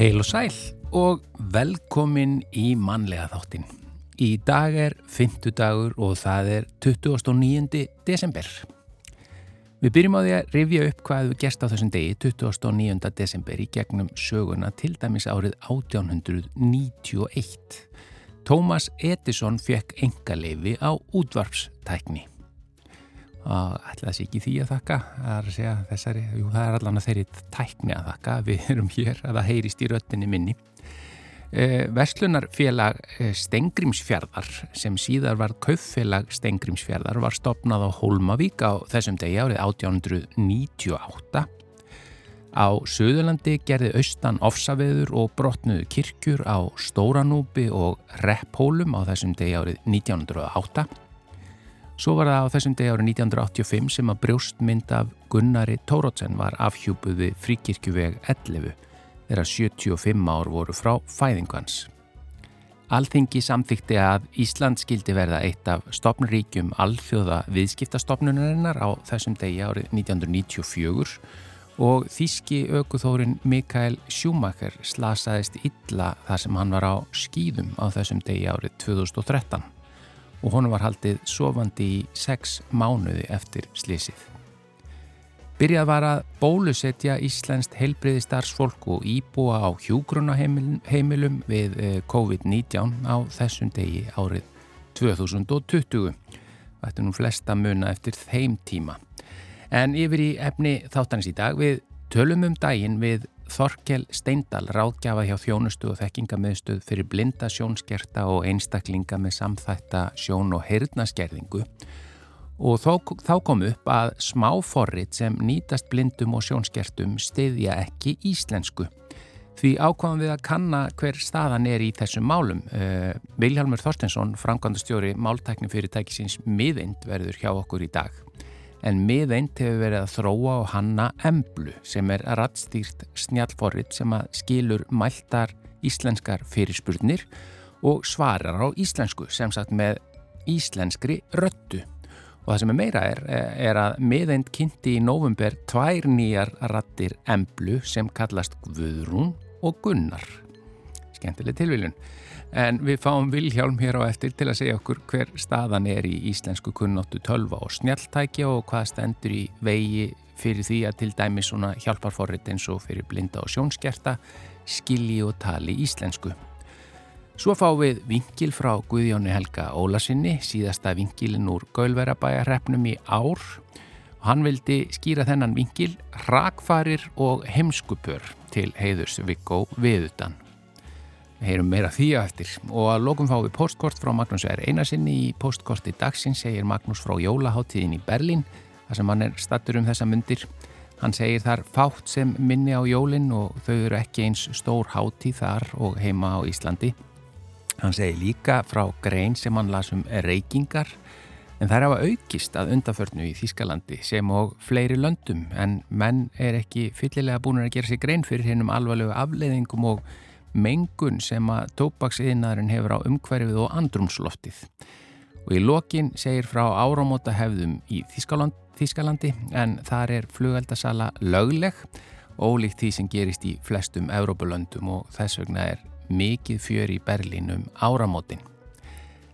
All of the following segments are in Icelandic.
Heil og sæl og velkomin í mannlega þáttin. Í dag er 50 dagur og það er 29. desember. Við byrjum á því að rifja upp hvað við gerst á þessum degi 29. desember í gegnum söguna til dæmis árið 1891. Thomas Edison fekk engaleifi á útvarpstækni og ætla þessi ekki því að þakka að segja, þessari, jú það er allan að þeirri tækni að þakka, við erum hér að það heyrist í röttinni minni e, Verslunarfélag e, Stengrimsfjörðar sem síðar var kauffélag Stengrimsfjörðar var stopnað á Holmavík á þessum degi árið 1898 Á Suðurlandi gerði austan ofsaveður og brotnuðu kirkjur á Stóranúbi og Repphólum á þessum degi árið 1908 Svo var það á þessum degi árið 1985 sem að brjóstmynd af Gunnari Tórótsen var afhjúpuð við fríkirkjuveg 11 þegar 75 ár voru frá fæðingans. Alþingi samþykti að Ísland skildi verða eitt af stopnuríkjum alþjóða viðskiptastofnunarinnar á þessum degi árið 1994 og þíski aukuþórin Mikael Schumacher slasaðist illa þar sem hann var á skýðum á þessum degi árið 2013 og honum var haldið sofandi í sex mánuði eftir slísið. Byrjað var að bólusetja Íslenskt heilbriði starfsfólk og íbúa á hjúgrunaheimilum við eh, COVID-19 á þessum degi árið 2020. Þetta er nú flesta muna eftir þeim tíma. En yfir í efni þáttanis í dag við tölum um daginn við Þorkel Steindal ráðgjafa hjá þjónustu og þekkingamiðstöð fyrir blinda sjónskerta og einstaklinga með samþætta sjón- og heyrnaskerðingu og þó, þá kom upp að smáforrit sem nýtast blindum og sjónskertum stiðja ekki íslensku. Því ákváðum við að kanna hver staðan er í þessum málum. Uh, Viljalmur Þorstensson, framkvæmdastjóri máltækni fyrirtækisins miðind verður hjá okkur í dag en miðeint hefur verið að þróa og hanna emblu sem er rattstýrt snjálforrit sem að skilur mæltar íslenskar fyrirspurnir og svarar á íslensku sem sagt með íslenskri röttu. Og það sem er meira er, er að miðeint kynnti í november tvær nýjar rattir emblu sem kallast Guðrún og Gunnar. Skemmtileg tilviljun. En við fáum Vilhjálm hér á eftir til að segja okkur hver staðan er í íslensku kunnáttu tölva og snjaltækja og hvað stendur í vegi fyrir því að til dæmi svona hjálparforrið eins og fyrir blinda og sjónskerta skilji og tali íslensku. Svo fáum við vingil frá Guðjónu Helga Ólasinni, síðasta vingilin úr Gaulverabæjarreppnum í ár og hann vildi skýra þennan vingil rakfarir og heimskupör til heiðurs Viggo Viðutan. Við heyrum meira því að eftir og að lokum fáum við postkort frá Magnús R. Einarsinni í postkorti dagsins segir Magnús frá jólaháttíðin í Berlín þar sem hann er stattur um þessa myndir. Hann segir þar fátt sem minni á jólinn og þau eru ekki eins stór háttíð þar og heima á Íslandi. Hann segir líka frá grein sem hann lasum reykingar en þær hafa aukist að undaförnu í Þískalandi sem og fleiri löndum en menn er ekki fyllilega búin að gera sig grein fyrir hennum alvarlegu afleiðingum og mengun sem að tópaksiðinarinn hefur á umhverfið og andrumsloftið. Og í lokin segir frá áramóta hefðum í Þískaland, Þískalandi en þar er flugaldasala lögleg ólíkt því sem gerist í flestum Európulöndum og þess vegna er mikið fjör í Berlín um áramótin.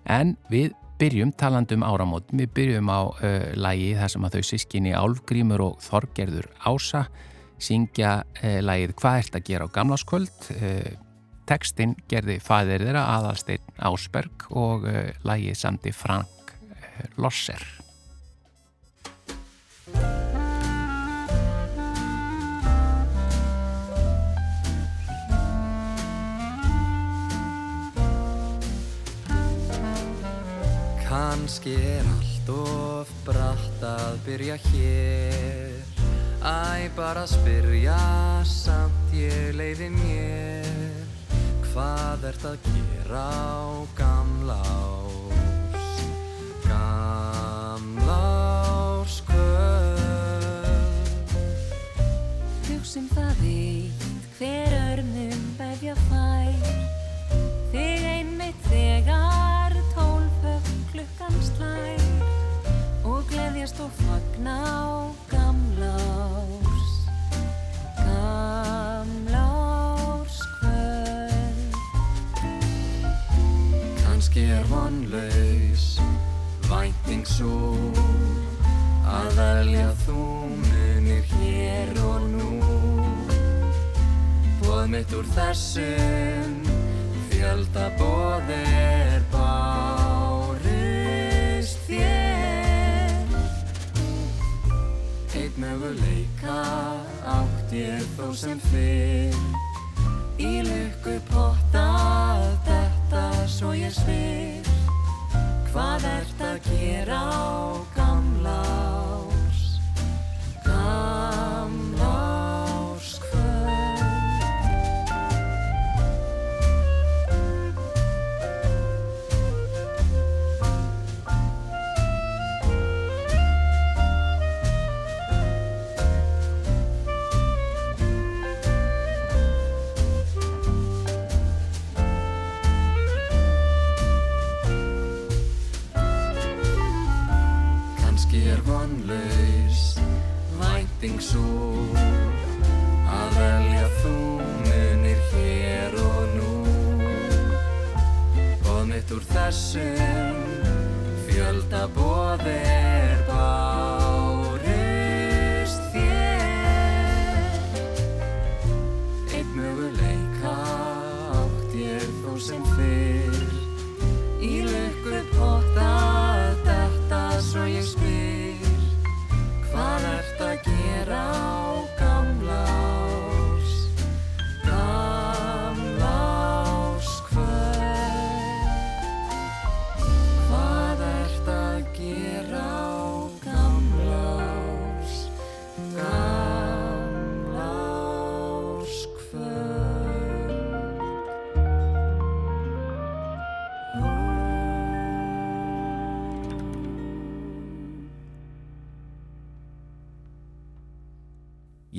En við byrjum talandum áramótin, við byrjum á uh, lægi þar sem að þau sískinni Álfgrímur og Þorgerður Ása syngja uh, lægið Hvað ert að gera á gamláskvöld uh, Tekstinn gerði fæðir þeirra aðalsteinn Ásberg og lægið samti Frank Losser. Kanski er allt of bratt að byrja hér. Æ, bara spyrja samt ég leiði mér. Hvað ert að gera á gamlás, gamlás kvöld? Hugsun það eitt, hver örnum vefja fær,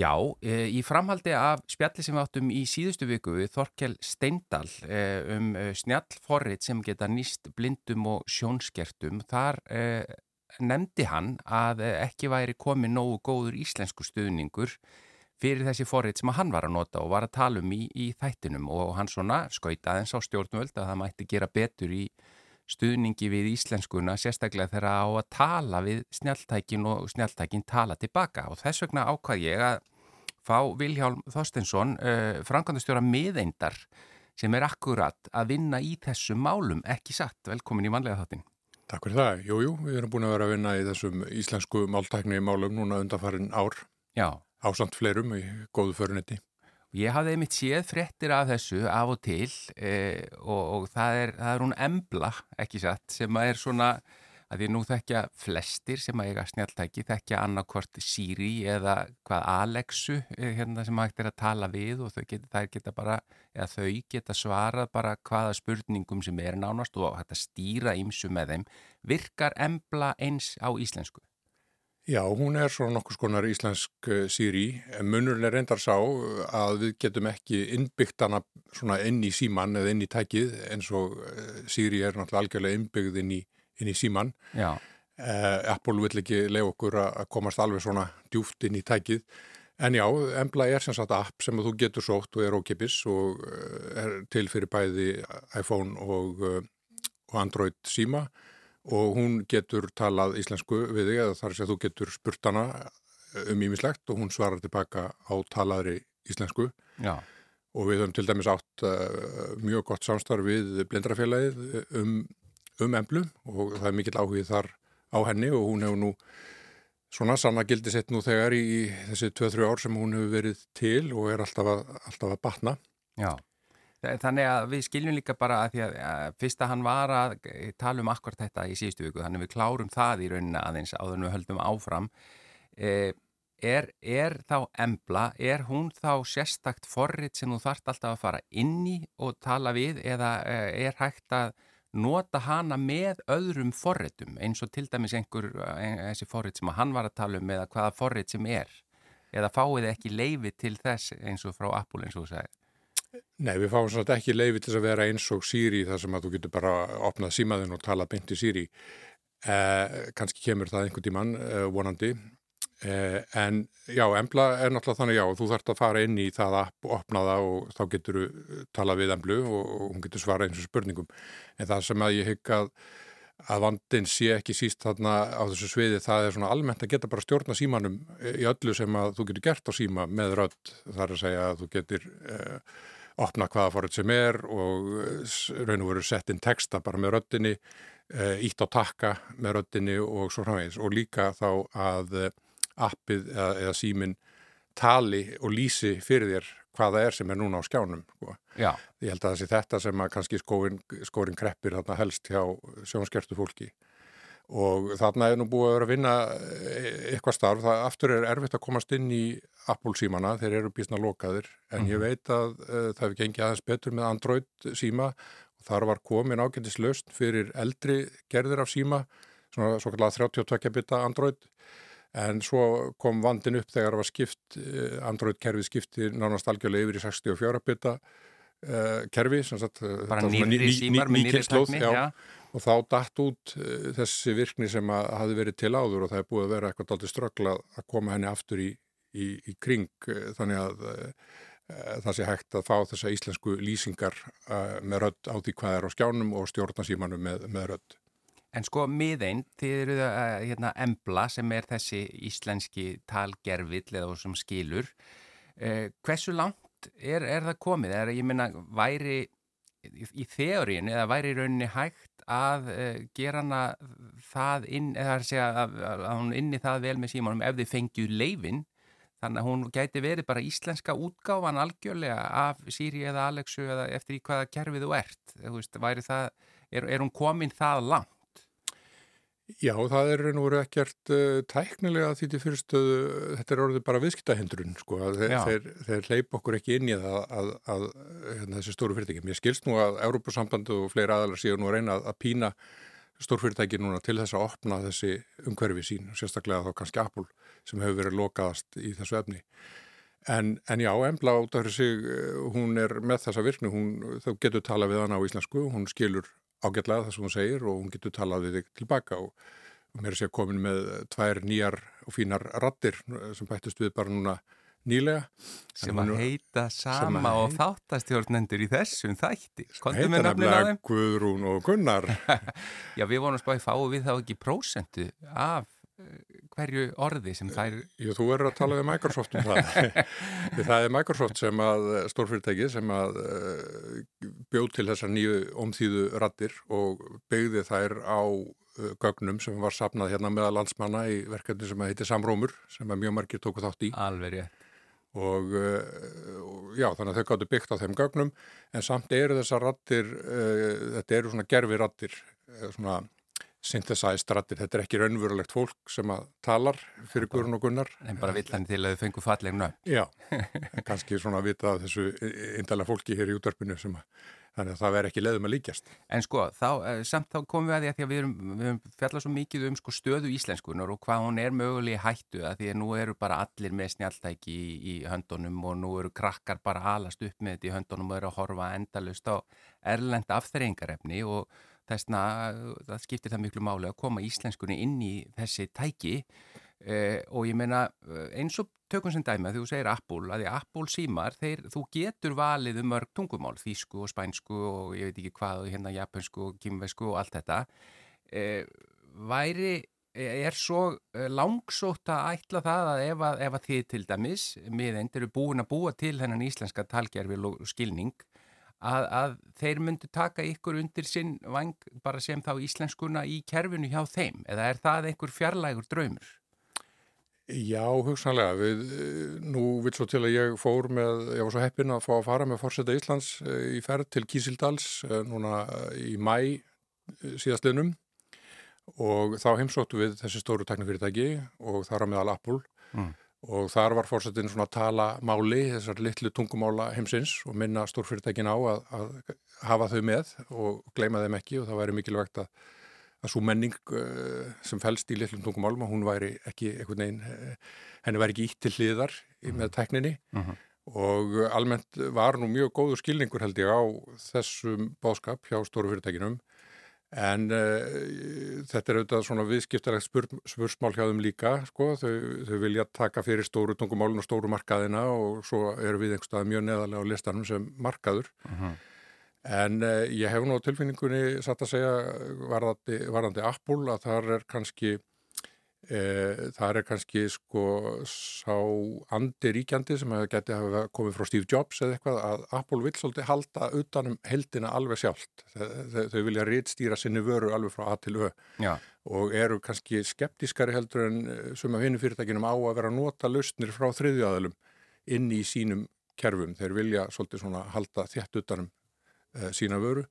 Já, e, í framhaldi af spjalli sem við áttum í síðustu viku við Þorkel Steindal e, um e, snjallforrið sem geta nýst blindum og sjónskertum, þar e, nefndi hann að e, ekki væri komið nógu góður íslensku stuðningur fyrir þessi forrið sem hann var að nota og var að tala um í, í þættinum. Og hann svona skautaði eins á stjórnvöld að það mætti gera betur í stuðningi við íslenskuna, sérstaklega þegar á að tala við snjáltækin og snjáltækin tala tilbaka og þess vegna ákvað ég að fá Viljálm Þorstensson, uh, framkvæmdastjóra miðeindar sem er akkurat að vinna í þessum málum, ekki satt. Velkomin í manlega þáttin. Takk fyrir það. Jújú, jú, við erum búin að vera að vinna í þessum íslensku máltækni málum núna undanfarin ár Já. ásamt fleirum í góðu förunetti. Ég hafði einmitt séð fréttir af þessu af og til eh, og, og það, er, það er hún embla, ekki satt, sem er svona, að því nú þekkja flestir sem að eiga snjáltæki, þekkja annarkvort Siri eða hvað Alexu, eh, hérna sem hægt er að tala við og þau geta, geta bara, eða þau geta svarað bara hvaða spurningum sem er nánast og hægt að stýra ýmsu með þeim. Virkar embla eins á íslensku? Já, hún er svona nokkus konar íslensk uh, Siri. Munurinn er reyndar sá að við getum ekki innbyggt hana svona inn í síman eða inn í tækið eins og Siri er náttúrulega algjörlega innbyggð inn í, inn í síman. Uh, Apple vill ekki leið okkur að komast alveg svona djúft inn í tækið. En já, Embla er sem sagt app sem þú getur sótt og er ókipis og er til fyrir bæði iPhone og, og Android síma og hún getur talað íslensku við þig eða þar að þú getur spurt hana um ímislegt og hún svarar tilbaka á talaðri íslensku Já. og við höfum til dæmis átt uh, mjög gott samstarf við blindrafélagið um, um emblu og það er mikill áhugið þar á henni og hún hefur nú svona sanna gildi sett nú þegar í þessi 2-3 ár sem hún hefur verið til og er alltaf að, alltaf að batna. Já. Þannig að við skiljum líka bara að því að, að fyrst að hann var að tala um akkur þetta í síðustu viku, þannig að við klárum það í rauninna aðeins áður en við höldum áfram. Eh, er, er þá embla, er hún þá sérstakt forrið sem þú þart alltaf að fara inn í og tala við eða er hægt að nota hana með öðrum forritum eins og til dæmis einhver þessi forrit sem hann var að tala um eða hvaða forrit sem er. Eða fáið ekki leifi til þess eins og frá Apple eins og þú segir Nei, við fáum svolítið ekki leifi til að vera eins og Siri þar sem að þú getur bara opnað símaðin og tala í Siri. Eh, kannski kemur það einhvern tíman eh, vonandi eh, en já, Embla er náttúrulega þannig já, þú þarfst að fara inn í það app og opna það og þá getur þú tala við Emblu og, og hún getur svara eins og spurningum. En það sem að ég hygg að að vandin sé ekki síst þarna á þessu sviði það er svona almennt að geta bara stjórna símanum í öllu sem að þú getur gert á síma með rödd. Þar að segja að þú getur eh, opna hvaða fórið sem er og eh, raun og veru sett inn texta bara með röddinni, eh, ítt á takka með röddinni og svo framvegis. Og líka þá að eh, appið eða, eða símin tali og lýsi fyrir þér hvaða er sem er núna á skjánum. Sko. Ég held að það sé þetta sem að kannski skórin, skórin kreppir þarna helst hjá sjónskertu fólki og þarna er nú búið að vera að vinna e, eitthvað starf. Það aftur er erfitt að komast inn í Apple símana, þeir eru bísna lokaðir en mm -hmm. ég mhm. veit að uh, það hefur gengið aðeins betur með Android síma og þar var komin ágændis löst fyrir eldri gerðir af síma, svona svo kallega 32 bita Android en svo kom vandin upp þegar það var skipt, eh, Android-kerfið skipti nánast algjörlega yfir í 64 bita uh, kerfi sagt, bara nýri símar með nýri takmi og þá dætt út uh, þessi virkni sem að hafi verið til áður og það er búið að vera eitthvað aldrei ströggla að koma henni aftur í, í, í kring uh, þannig að það sé hægt að fá þessa íslensku lýsingar með rödd á því hvað er á skjánum og stjórnarsímanum með, með rödd En sko miðeinn, þið eru það hérna, embla sem er þessi íslenski talgerfill eða sem skilur. Eh, hversu langt er, er það komið? Er, ég minna, væri í, þeorín eða væri í rauninni hægt að eh, gera hana það inn, eða að segja að, að hún inni það vel með símanum ef þið fengju leifin, þannig að hún gæti verið bara íslenska útgáfan algjörlega af Siri eða Alexu eða eftir í hvaða kerfið þú ert. Þú veist, það, er, er hún komin það langt? Já, það er nú verið ekkert uh, tæknilega því til fyrirstöðu, þetta er orðið bara viðskiptahindrun, sko, þeir, þeir, þeir leip okkur ekki inn í það að, að, að hérna, þessi stóru fyrirtæki. Mér skilst nú að Európa-sambandu og fleiri aðalar séu nú að reyna að, að pína stórfyrirtæki núna til þess að opna þessi umhverfi sín, sérstaklega þá kannski Apple sem hefur verið lokaðast í þessu efni. En, en já, Embla út af þessi, hún er með þessa virkni, hún, þá getur tala við hana á íslensku, hún skilur ágætlega það sem hún segir og hún getur talað við þig tilbaka og, mér er sér komin með tvær nýjar og fínar rattir sem bættist við bara núna nýlega. Sem að heita sama að og þáttastjórnendur í þessum þætti. Sem heita nefnilega Guðrún og Gunnar. Já, við vonum spáði fáið við þá ekki prósentu af hverju orði sem þær... Jú, þú verður að tala við Microsoft um það. það er Microsoft sem að, stórfyrirtæki sem að uh, bjóð til þessar nýju omþýðu rattir og byggði þær á gögnum sem var sapnað hérna meða landsmanna í verkefni sem heitir Samrómur sem að mjög margir tóku þátt í. Alveg rétt. Og uh, já, þannig að þau gáttu byggt á þeim gögnum en samt eru þessar rattir, þetta eru svona gerfi rattir, svona synthesized rattir, þetta er ekki raunverulegt fólk sem að talar fyrir Guðrun og Gunnar. En bara vill hann til að þau fengu fallegna. Já, kannski svona að vita þessu indala fólki hér í útvarpinu sem að þannig að það verð ekki leðum að líkjast. En sko, þá, eh, samt þá komum við að því að, því að við erum, erum fjallað svo mikið um sko, stöðu íslenskunar og hvað hún er mögulega hættu að því að nú eru bara allir með snjáltæki í, í höndunum og nú eru krakkar bara alast upp með þetta í höndunum og eru að horfa endalust á erlend afþreyingarefni og þessna það skiptir það miklu máli að koma íslenskunni inn í þessi tæki. Eh, og ég meina eh, eins og tökum sem dæma þegar þú segir Apple að því Apple símar, þeir, þú getur valið um mörg tungumál, þýsku og spænsku og ég veit ekki hvað, hérna japansku og kymvesku og allt þetta. Eh, væri er svo eh, langsótt að ætla það að ef að, ef að þið til dæmis miðend eru búin að búa til hennan íslenska talgerfi og skilning að, að þeir myndu taka ykkur undir sinn vang bara sem þá íslenskuna í kerfinu hjá þeim eða er það einhver fjarlægur draumur? Já, hugsanlega. Við, nú vil svo til að ég fór með, ég var svo heppin að fá að fara með fórseta Íslands eh, í ferð til Kísildals eh, núna í mæ eh, síðastliðnum og þá heimsóttu við þessi stóru teknifyrirtæki og þar á meðal Apple mm og þar var fórsetin svona að tala máli, þessar litlu tungumála heimsins og minna stórfyrirtækin á að, að hafa þau með og gleima þeim ekki. Og það væri mikilvægt að, að svo menning uh, sem fælst í litlum tungumálum og hún væri ekki einhvern veginn, uh, henni væri ekki ítt til hliðar með tekninni mm -hmm. og almennt var nú mjög góður skilningur held ég á þessum bóðskap hjá stórfyrirtækinum En uh, þetta er auðvitað svona viðskiptarlegt spur, spursmál hjá þeim líka, sko, þau, þau vilja taka fyrir stóru tungumálun og stóru markaðina og svo eru við einhverstað mjög neðarlega á listanum sem markaður. Uh -huh. En uh, ég hef nú tilfinningunni satt að segja varðandi, varðandi Apple að það er kannski E, það er kannski sko sá andi ríkjandi sem hefur getið hafa komið frá Steve Jobs eða eitthvað að Apple vil svolítið halda utanum heldina alveg sjálft. Þau, þau vilja rítstýra sinni vöru alveg frá A til Ö Já. og eru kannski skeptískari heldur en sem að vinnu fyrirtækinum á að vera að nota lausnir frá þriðjaðalum inn í sínum kerfum. Þeir vilja svolítið svona halda þjætt utanum e, sína vöru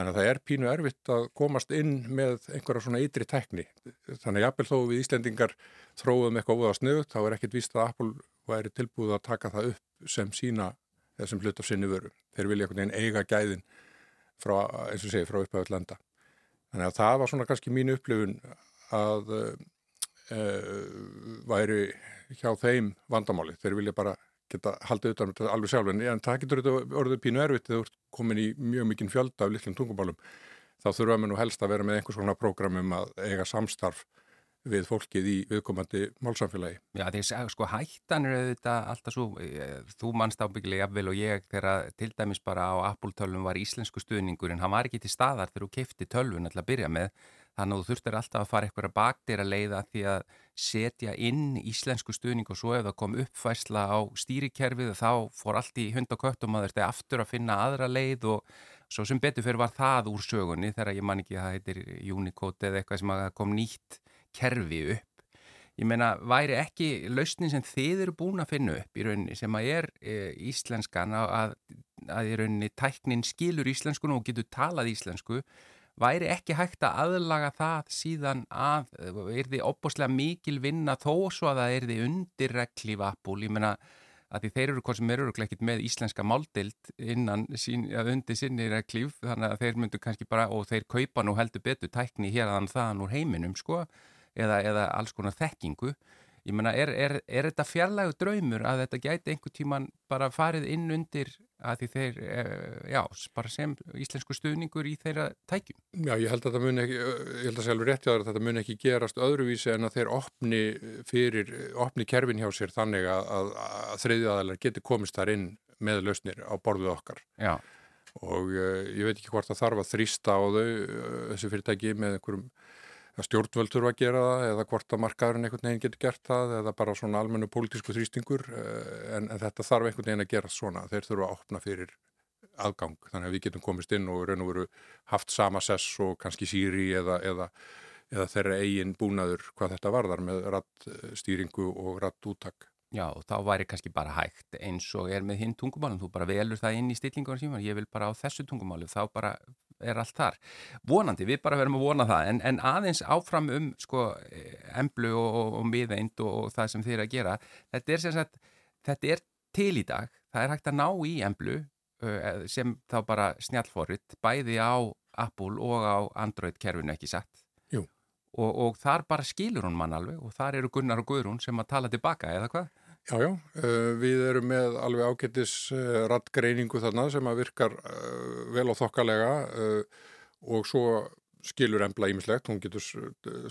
Þannig að það er pínu erfitt að komast inn með einhverja svona ytri tekni. Þannig að jafnvel þó við Íslendingar þróum eitthvað óða snuðt, þá er ekkit víst að Apple væri tilbúið að taka það upp sem sína þessum hlut af sinni vöru. Þeir vilja einhvern veginn eiga gæðin frá, eins og segi, frá upphæfut landa. Þannig að það var svona kannski mínu upplifun að uh, væri hjá þeim vandamáli. Þeir vilja bara geta haldið utan um alveg sjálf. En það getur þetta orðið pínu erfitt þegar þú ert komin í mjög mikinn fjölda af litlum tungumálum. Þá þurfum við nú helst að vera með einhvers konar prógramum að eiga samstarf við fólkið í viðkomandi málsamfélagi. Já, því sko hættan er auðvitað alltaf svo, eh, þú mannst ábyggilega jafnvel og ég þegar til dæmis bara á Apple tölvun var íslensku stuðningur en hann var ekki til staðar þegar þú kefti tölvun alltaf að byrja með. Þannig að þú þurftir alltaf að fara eitthvað baktir að leiða því að setja inn íslensku stuðning og svo ef það kom uppfæsla á stýrikerfið þá fór allt í hund og kött og maður þurfti aftur að finna aðra leið og svo sem betur fyrir var það úr sögunni þegar ég man ekki að það heitir Unicode eða eitthvað sem kom nýtt kerfi upp. Ég meina, væri ekki lausnin sem þið eru búin að finna upp í rauninni sem að er e, íslenskan að, að í rauninni tæknin skilur íslenskunum og getur talað íslensku væri ekki hægt að aðlaga það síðan að, er því opboslega mikil vinna þó svo að það er því undirregli vapul, ég menna að því þeir eru hvort sem eru ekkert með íslenska máldild innan sín, undir sinni reglíf, þannig að þeir myndu kannski bara, og þeir kaupa nú heldur betur tækni hér að þann úr heiminum, sko, eða, eða alls konar þekkingu. Ég menna, er, er, er þetta fjarlægu draumur að þetta gæti einhver tíman bara farið inn undir að því þeir, eh, já, bara sem íslensku stuðningur í þeirra tækjum? Já, ég held að það mun ekki, ég held að sjálfur rétti að þetta mun ekki gerast öðruvísi en að þeir opni fyrir, opni kerfin hjá sér þannig að, að, að þriðjaðalar geti komist þar inn með lausnir á borðuð okkar. Já. Og uh, ég veit ekki hvort það þarf að þrýsta á þau, uh, þessi fyrirtæki með einhverjum að stjórnvöld þurfa að gera það eða hvort að markaðurinn einhvern veginn getur gert það eða bara svona almennu pólitísku þrýstingur eh, en, en þetta þarf einhvern veginn að gera svona þeir þurfa að opna fyrir aðgang þannig að við getum komist inn og raun og veru haft sama sess og kannski síri eða, eða, eða þeirra eigin búnaður hvað þetta varðar með rattstýringu og rattúttak. Já, og þá væri kannski bara hægt eins og er með hinn tungumálum, þú bara velur það inn í stillingunum síma, ég vil bara á þessu tungumálu, þá bara er allt þar. Vonandi, við bara verðum að vona það, en, en aðeins áfram um sko emblu og, og, og miðeind og, og það sem er að gera, þetta er sem sagt, þetta er til í dag, það er hægt að ná í emblu sem þá bara snjálfórit, bæði á Apple og á Android kerfinu ekki satt. Jú. Og þar bara skilur hún mann alveg og þar eru Gunnar og Guðrún sem að tala tilbaka, eða hvað? Já, já, uh, við erum með alveg ágættis uh, rattgreiningu þarna sem að virkar uh, vel og þokkalega og svo skilur embla ímislegt, hún getur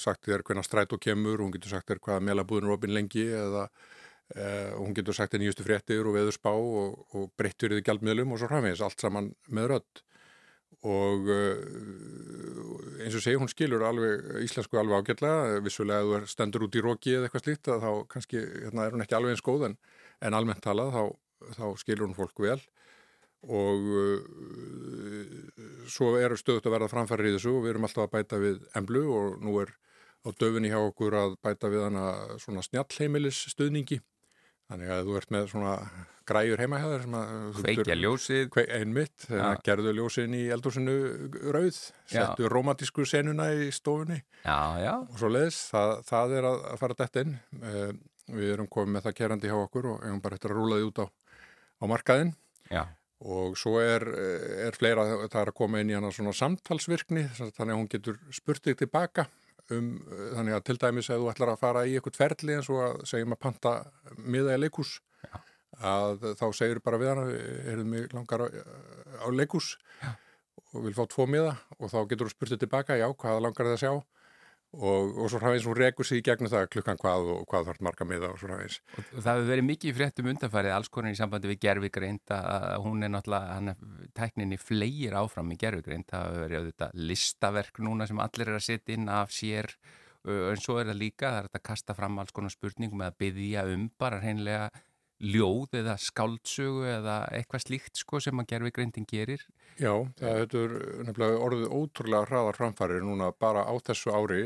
sagt þér hvernig stræt og kemur, hún getur sagt þér hvaða meilabúðin er opinn lengi eða hún getur sagt þér nýjustu fréttir og veðurspá og, og breyttur í gjaldmiðlum og svo hraðvegs, allt saman með rödd og uh, eins og segi hún skilur alveg íslensku alveg ágætlega. Vissulega að þú stendur út í róki eða eitthvað slíkt þá kannski hérna, er hún ekki alveg eins góð en, en almennt talað þá, þá skilur hún fólk vel. Og uh, svo eru stöðut að verða framfæri í þessu. Og við erum alltaf að bæta við emblu og nú er á döfinni hjá okkur að bæta við hana svona snjallheimilis stöðningi Þannig að þú ert með svona græjur heima hjá þér sem að... Kveikja ljósið. Kveik, einmitt, að gerðu ljósin í eldúsinu rauð, settu já. romantísku senuna í stofunni. Já, já. Og svo leiðis, það, það er að fara dætt inn. Uh, við erum komið með það kerandi hjá okkur og hefum bara eftir að rúla því út á, á markaðin. Já. Og svo er, er fleira, það er að koma inn í hana svona samtalsvirkni, þannig að hún getur spurt þig tilbaka um, þannig að til dæmis ef þú ætlar að fara í eitthvað ferli eins og að segjum að panta miða í leikús Já. Að þá segir bara við hana erum við langar á, á leikús Já. og vil fá tvo miða og þá getur þú spurtið tilbaka já, hvaða langar það að sjá og, og svo hafins hún rekur sér í gegnum það klukkan hvað og hvað þarf marga miða og svo hafins. Og það hefur verið mikið fréttum undanfarið, alls konar í sambandi við gerfigreind að hún er náttúrulega, hann er tækninni fleir áfram í gerfigreind, það hefur verið auðvitað listaverk núna sem allir er að setja inn af sér, en svo er það líka, það er að kasta fram alls konar spurningum eða byggja um bara hreinlega ljóð eða skáldsögu eða eitthvað slíkt sko sem að gerfigreindin gerir. Já, það hefur nefnilega orðið ótrúlega hraðar framfærir núna bara á þessu ári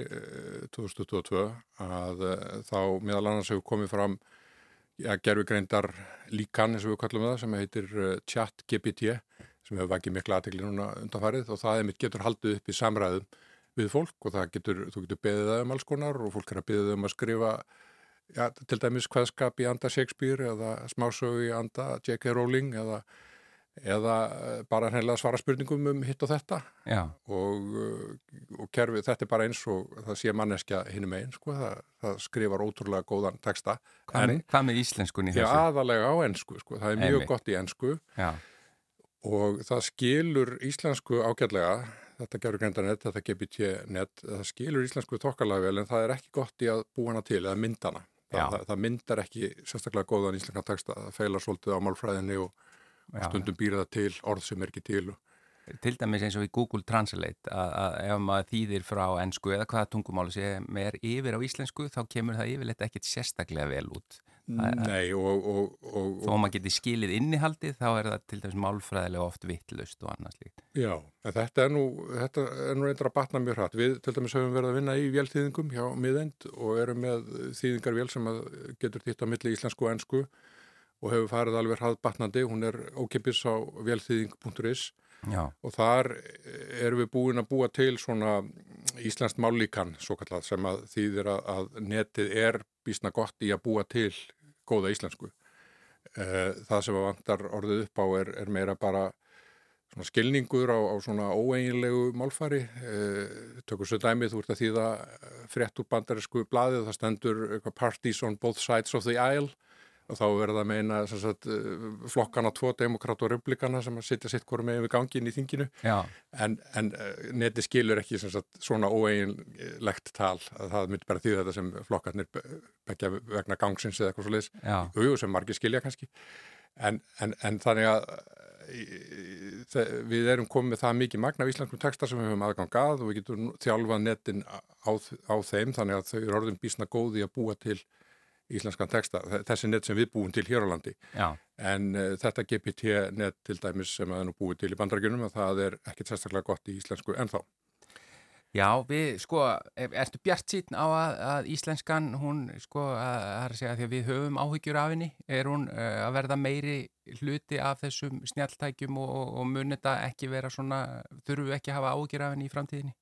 2022 eh, að eh, þá meðal annars hefur komið fram ja, gerfigreindar líkan eins og við kallum það sem heitir eh, chat GPT sem hefur vakið miklu aðtegli núna undanfærið og það er mitt getur haldið upp í samræðum við fólk og það getur, þú getur beðið það um alls konar og fólk er að beðið um að skrifa ja, til dæmis hvaðskap í anda Shakespeare eða smásögu í anda J.K. Rowling eða, eða eh, bara hennilega svara spurningum um hitt og þetta. Og, eh, og kerfið, þetta er bara eins og það sé manneskja hinnum einn sko, það, það skrifar ótrúlega góðan texta. Hvað, en, með, með íslenskunni þessu? Já, aðalega á ennsku, sko, það er mjög Emi. gott í ennsku og það skilur íslensku ágætlega. Þetta gerur greindarnett, þetta GPT-net, það skilur íslensku þokkarlega vel en það er ekki gott í að búa hana til eða myndana það, það, það myndar ekki sérstaklega góðan íslenska texta, það feilar svolítið á málfræðinni og Já. stundum býra það til orð sem er ekki til og Til dæmis eins og í Google Translate að, að ef maður þýðir frá ennsku eða hvaða tungumáli sem er yfir á íslensku þá kemur það yfirleitt ekkit sérstaklega vel út. Nei og, og, og, Þó maður geti skilið innihaldið þá er það til dæmis málfræðilega oft vittlust og annars líkt. Já, þetta er nú, þetta er nú reyndar að batna mjög hratt. Við til dæmis höfum verið að vinna í vélþýðingum hjá miðend og erum með þýðingarvél sem getur þýtt á milli íslensku og ennsku og hefur farið alveg hraðbatnandi. Hún er ókipis á vélþýðing.is og þar erum við búin að búa til svona Íslandst mállíkan svo kallat sem að þýðir að, að netið er bísna gott í að búa til góða íslensku. Eh, það sem að vantar orðið upp á er, er meira bara skilningur á, á svona óeinlegu málfari. Eh, tökur svo dæmið, þú ert að þýða frétt úr bandarísku bladið, það stendur parties on both sides of the aisle og þá verður það að meina sagt, eh, flokkana tvo, demokrat og republikana sem að sitja sitt hverju meginn við gangin í þinginu. En, en eh, neti skilur ekki sagt, svona óeinlegt tal að það myndi bara því þetta sem flokkarnir begja vegna gangsins eða eitthvað svo leiðis, sem margir skilja kannski. En, en, en þannig að við erum komið það mikið magna af íslenskum texta sem við höfum aðgang að og við getum þjálfað netin á, á þeim þannig að þau eru orðin bísna góði að búa til íslenskan texta, þessi net sem við búum til hér á landi Já. en uh, þetta GPT net til dæmis sem að nú búið til í bandarækjunum að það er ekkert sérstaklega gott í íslensku ennþá Já, við, sko, ertu bjart síðan á að, að íslenskan, hún, sko, að, að segja því að við höfum áhyggjur af henni, er hún uh, að verða meiri hluti af þessum snjáltækjum og, og mun þetta ekki vera svona, þurfum við ekki að hafa áhyggjur af henni í framtíðinni?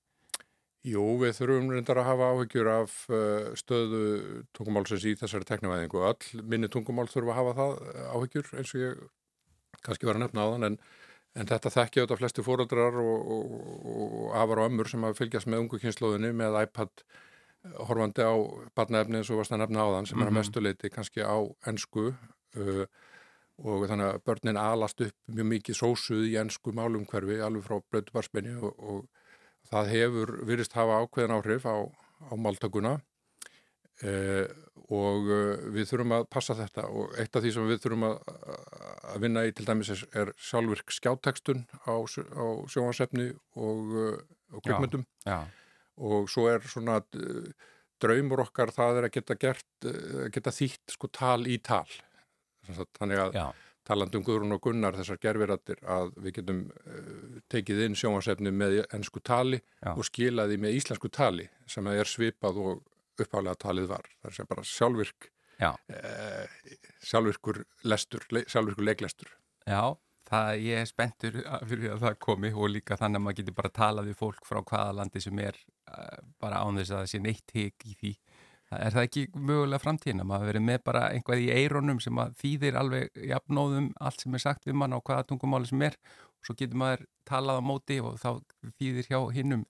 Jú, við þurfum reyndar að hafa áhyggjur af uh, stöðu tungumálsins í þessari teknivæðingu. All minni tungumál þurfa að hafa það uh, áhyggjur eins og ég kannski var að nefna á þann en, en þetta þekkja auðvitað flesti fóröldrar og, og, og afar og ömmur sem að fylgjast með ungu kynnslóðinni með iPad uh, horfandi á barnaefni eins og varst að nefna á þann sem mm -hmm. er að mhm. mestuleiti kannski á ennsku uh, og þannig að börnin alast upp mjög mikið sósuð í ennsku málumhverfi alveg frá blödu barspenni og, og það hefur virist hafa ákveðin áhrif á, á máltökuna eh, og eh, við þurfum að passa þetta. Og eitt af því sem við þurfum að, að vinna í til dæmis er, er sjálfvirk skjáttekstun á, á sjóansefni og, eh, og kjökmyndum og svo er svona eh, draumur okkar það er að geta gert, geta þýtt sko tal í tal. Þannig að Já talandum Guðrún og Gunnar þessar gerfirættir að við getum uh, tekið inn sjónvarsefni með ennsku tali Já. og skilaði með íslensku tali sem er svipað og upphálega talið var. Það er sem bara sjálfvirk uh, sjálfvirkur lestur, le, sjálfvirkur leiklestur. Já, það, ég er spenntur fyrir að það komi og líka þannig að maður getur bara talað við fólk frá hvaða landi sem er uh, bara án þess að það sé neitt heg í því Er það ekki mögulega framtíðin að maður verið með bara einhvað í eironum sem að þýðir alveg jafnóðum allt sem er sagt við mann á hvaða tungumáli sem er og svo getur maður talað á móti og þá þýðir hjá hinnum?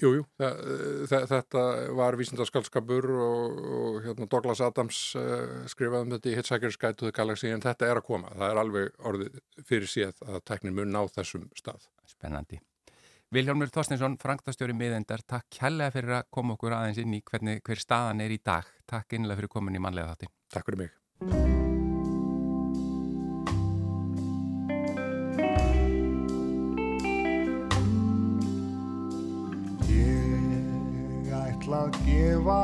Jújú, þetta var vísindarskaldskapur og, og hérna, Douglas Adams uh, skrifaði um þetta í Hitchhiker's Guide to the Galaxy en þetta er að koma. Það er alveg orðið fyrir síð að teknin mun ná þessum stað. Spennandi. Viljálmur Þorstinsson, Frankstastjóri miðendar, takk kærlega fyrir að koma okkur aðeins inn í hvernig, hver staðan er í dag. Takk innlega fyrir komin í manlega þátti. Takk fyrir mig. Ég ætla að gefa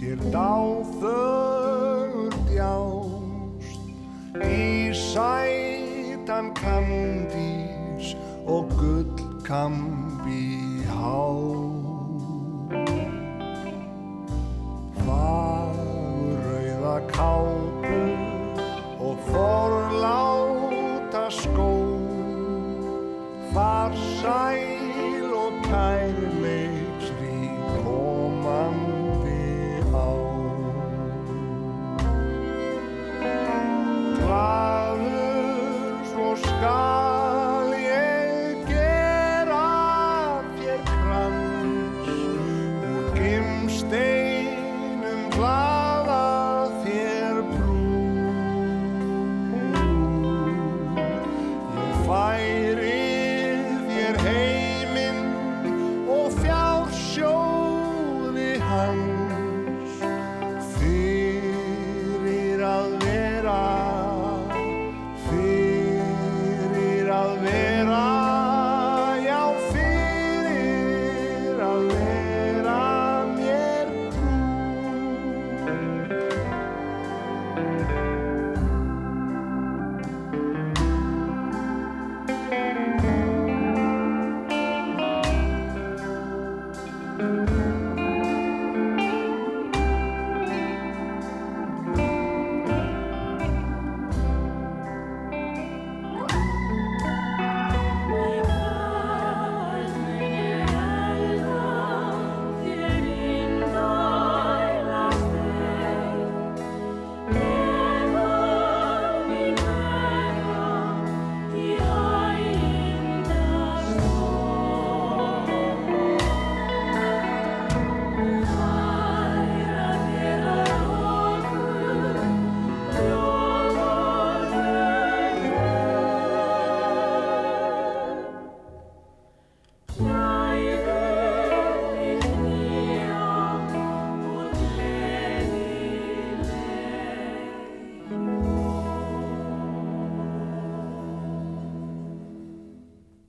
þér dáþögur djást í sætan kandís og gullkambi come behold.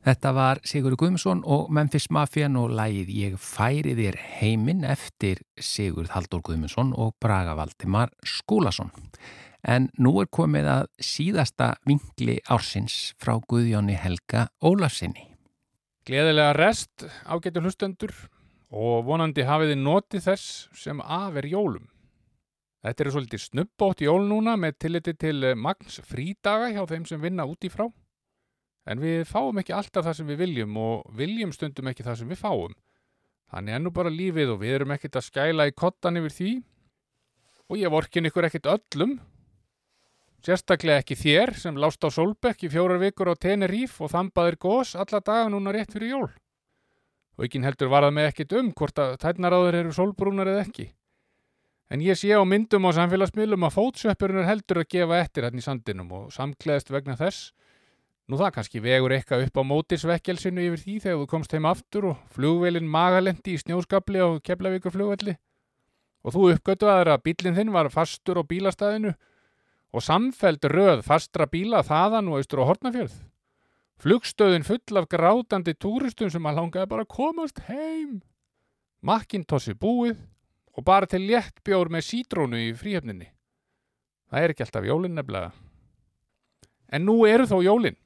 Þetta var Sigurður Guðmusson og Memphis Mafian og lægið Ég færi þér heiminn eftir Sigurð Haldur Guðmusson og Braga Valdimar Skúlason. En nú er komið að síðasta vingli ársins frá Guðjóni Helga Ólafsinni. Gleðilega rest ágættu hlustendur og vonandi hafið þið notið þess sem af er jólum. Þetta er svolítið snubbótt jól núna með tilliti til magns frídaga hjá þeim sem vinna út í frá. En við fáum ekki alltaf það sem við viljum og viljum stundum ekki það sem við fáum. Þannig ennú bara lífið og við erum ekkert að skæla í kottan yfir því. Og ég vorkin ykkur ekkert öllum. Sérstaklega ekki þér sem lást á Solbekk í fjórar vikur á Teneríf og þambaðir gós alla daga núna rétt fyrir jól. Og ekki heldur varað með ekkert um hvort að tætnaráður eru sólbrúnar eða ekki. En ég sé á myndum á samfélagsmiðlum að fótsveppurinn er heldur að gefa eftir hann í sandinum og samkleðast vegna þess Nú það kannski vegur eitthvað upp á mótisvekkjelsinu yfir því þegar þú komst heim aftur og flugvelin magalendi í snjóskapli á Keflavíkur flugvelli og þú uppgötuðaður að bílinn þinn var fastur á bílastæðinu og samfeld röð fastra bíla þaðan og austur á Hortnafjörð. Flugstöðin full af grátandi túristum sem að langaði bara að komast heim. Makkintossi búið og bara til létt bjór með sítrónu í fríhefninni. Það er ekki alltaf jólinn nefnilega. En nú eru þó jólinn.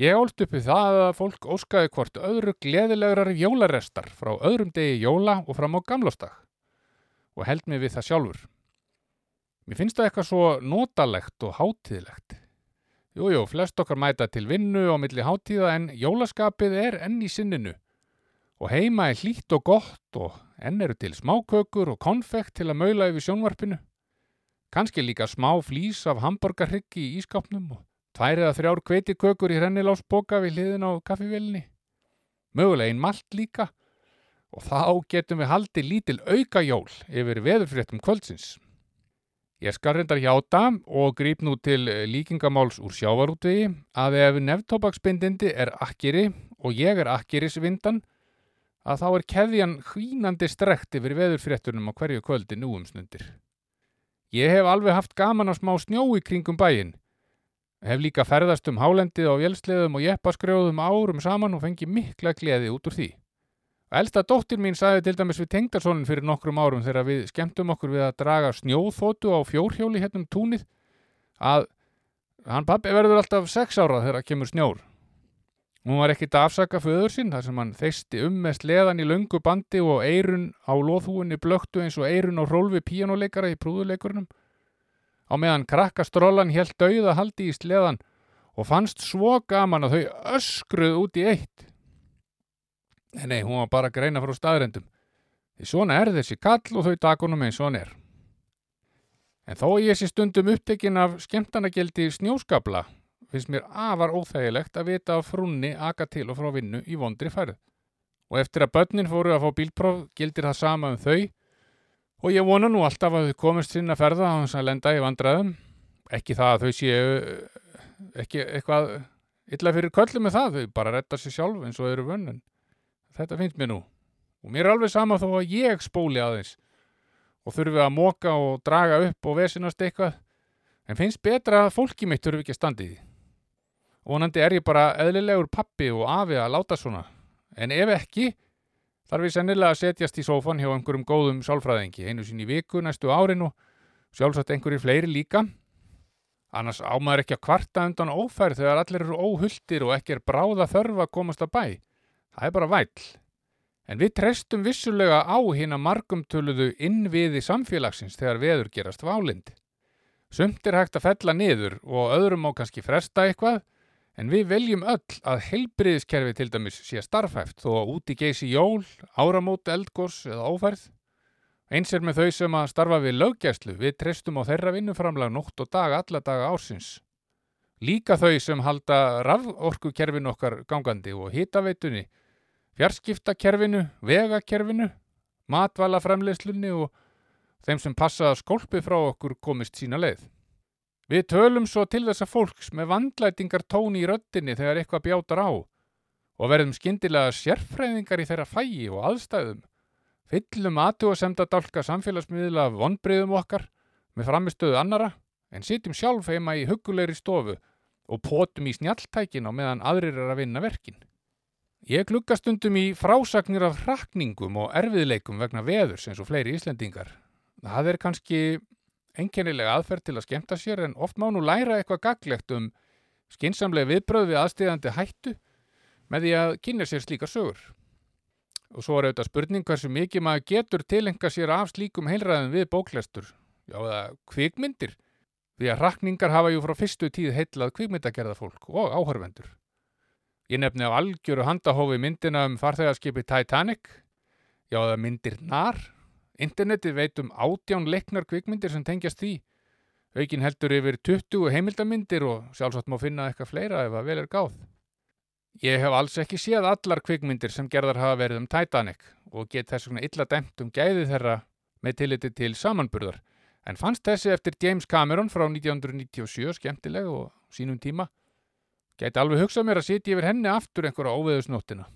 Ég álst uppi það að fólk óskaði hvort öðru gleðilegrar jólarestar frá öðrum degi jóla og fram á gamlastag og held mig við það sjálfur. Mér finnst það eitthvað svo notalegt og hátíðlegt. Jújú, flest okkar mæta til vinnu á milli hátíða en jólaskapið er enn í sinninu og heima er hlýtt og gott og enn eru til smákökur og konfekt til að maula yfir sjónvarpinu. Kanski líka smá flís af hamburgarhryggi í ískapnum og tvær eða þrjár kveitikökur í hrennilásboka við hliðin á kaffivélinni. Mögulega einn malt líka og þá getum við haldið lítil auka jól yfir veðurfréttum kvöldsins. Ég skal reyndar hjáta og grýp nú til líkingamáls úr sjávarútvegi að ef nefntobaksbindindi er akkeri og ég er akkerisvindan að þá er keðjan hvínandi strekt yfir veðurfréttunum á hverju kvöldi nú um snundir. Ég hef alveg haft gaman á smá snjó í kringum bæinn. Hef líka ferðast um hálendið á vélsleðum og jeppaskrjóðum árum saman og fengi mikla gleði út úr því. Elsta dóttir mín sagði til dæmis við tengdarsónin fyrir nokkrum árum þegar við skemmtum okkur við að draga snjóþótu á fjórhjóli hérna um túnið að hann pappi verður alltaf sex ára þegar kemur snjór. Hún var ekkit að afsaka föður sinn þar sem hann þeisti um með sleðan í löngu bandi og eirun á loðhúinni blöktu eins og eirun á rólfi píjánuleikara í prúðuleikurnum. Á meðan krakkastrólan helt dauða haldi í sleðan og fannst svo gaman að þau öskruð út í eitt. Nei, nei, hún var bara að greina frá staðrendum. Því svona er þessi kall og þau takunum eins og hann er. En þó ég sé stundum upptekinn af skemmtanageldi snjóskabla, finnst mér afar óþægilegt að vita af frunni aka til og frá vinnu í vondri færð. Og eftir að börnin fóru að fá bílpróf gildir það sama um þau og ég vona nú alltaf að þau komist sinna ferða á þess að lenda í vandraðum. Ekki það að þau séu ekki eitthvað illa fyrir köllu með það, þau bara retta sér sjálf eins og eru vönn, en þetta finnst mér nú. Og mér er alveg sama þó að ég spóli aðeins og þurfi að móka og draga upp og vesinast eitthvað, en finnst betra að fólki mitt þurfi ekki að standi því. Vonandi er ég bara eðlilegur pappi og afi að láta svona, en ef ekki, þarf ég sennilega að setjast í sófan hjá einhverjum góðum sálfræðingi, einu sín í viku næstu árin og sjálfsagt einhverjir fleiri líka. Annars ámaður ekki að kvarta undan ófærð þegar allir eru óhulltir og ekki er bráða þörfa að komast að bæ. Það er bara væll. En við treystum vissulega á hinn að margumtöluðu innviði samfélagsins þegar veður gerast válind. Sumt er hægt að fella niður og öðrum má kannski fresta eitthvað, en við veljum öll að heilbriðiskerfi til dæmis sé starfhæft þó að úti geysi jól, áramót, eldgós eða ófærð. Eins er með þau sem að starfa við löggæslu, við treystum á þeirra vinnuframlag nótt og dag alla daga ársins. Líka þau sem halda raforkukerfin okkar gangandi og hitaveitunni, fjarskiptakerfinu, vegakerfinu, matvalaframleyslunni og þeim sem passa að skólpi frá okkur komist sína leið. Við tölum svo til þessa fólks með vandlætingar tóni í röttinni þegar eitthvað bjátar á og verðum skyndilega sérfræðingar í þeirra fægi og aðstæðum. Fyllum aðtú að semda dálka samfélagsmiðla vonbreyðum okkar með framistöðu annara en sitjum sjálf heima í hugulegri stofu og pótum í snjalltækin á meðan aðrir er að vinna verkin. Ég glugga stundum í frásagnir af hrakningum og erfiðleikum vegna veðurs eins og fleiri Íslendingar. Það er kannski enkennilega aðferð til að skemta sér en oft má nú læra eitthvað gaglegt um skinsamlega viðbröð við aðstíðandi hættu með því að kynna sér slíkar sögur. Og svo er auðvitað spurning hversu mikið maður getur tilenga sér af slíkum heilræðum við bóklestur, já eða kvikmyndir, því að hrakningar hafa ju frá fyrstu tíð heillað kvikmyndagerða fólk og áhörvendur. Ég nefni á algjöru handahófi myndina um farþegarskipi Titanic, já eða myndir NAR. Internetið veit um átján leiknar kvikmyndir sem tengjast því. Aukin heldur yfir 20 heimildamindir og sjálfsagt má finna eitthvað fleira ef að vel er gáð. Ég hef alls ekki séð allar kvikmyndir sem gerðar hafa verið um Titanic og get þess vegna illa dæmt um gæði þeirra með tilliti til samanburðar. En fannst þessi eftir James Cameron frá 1997 skemmtileg og sínum tíma. Gæti alveg hugsað mér að sitja yfir henni aftur einhverja óveðusnóttina.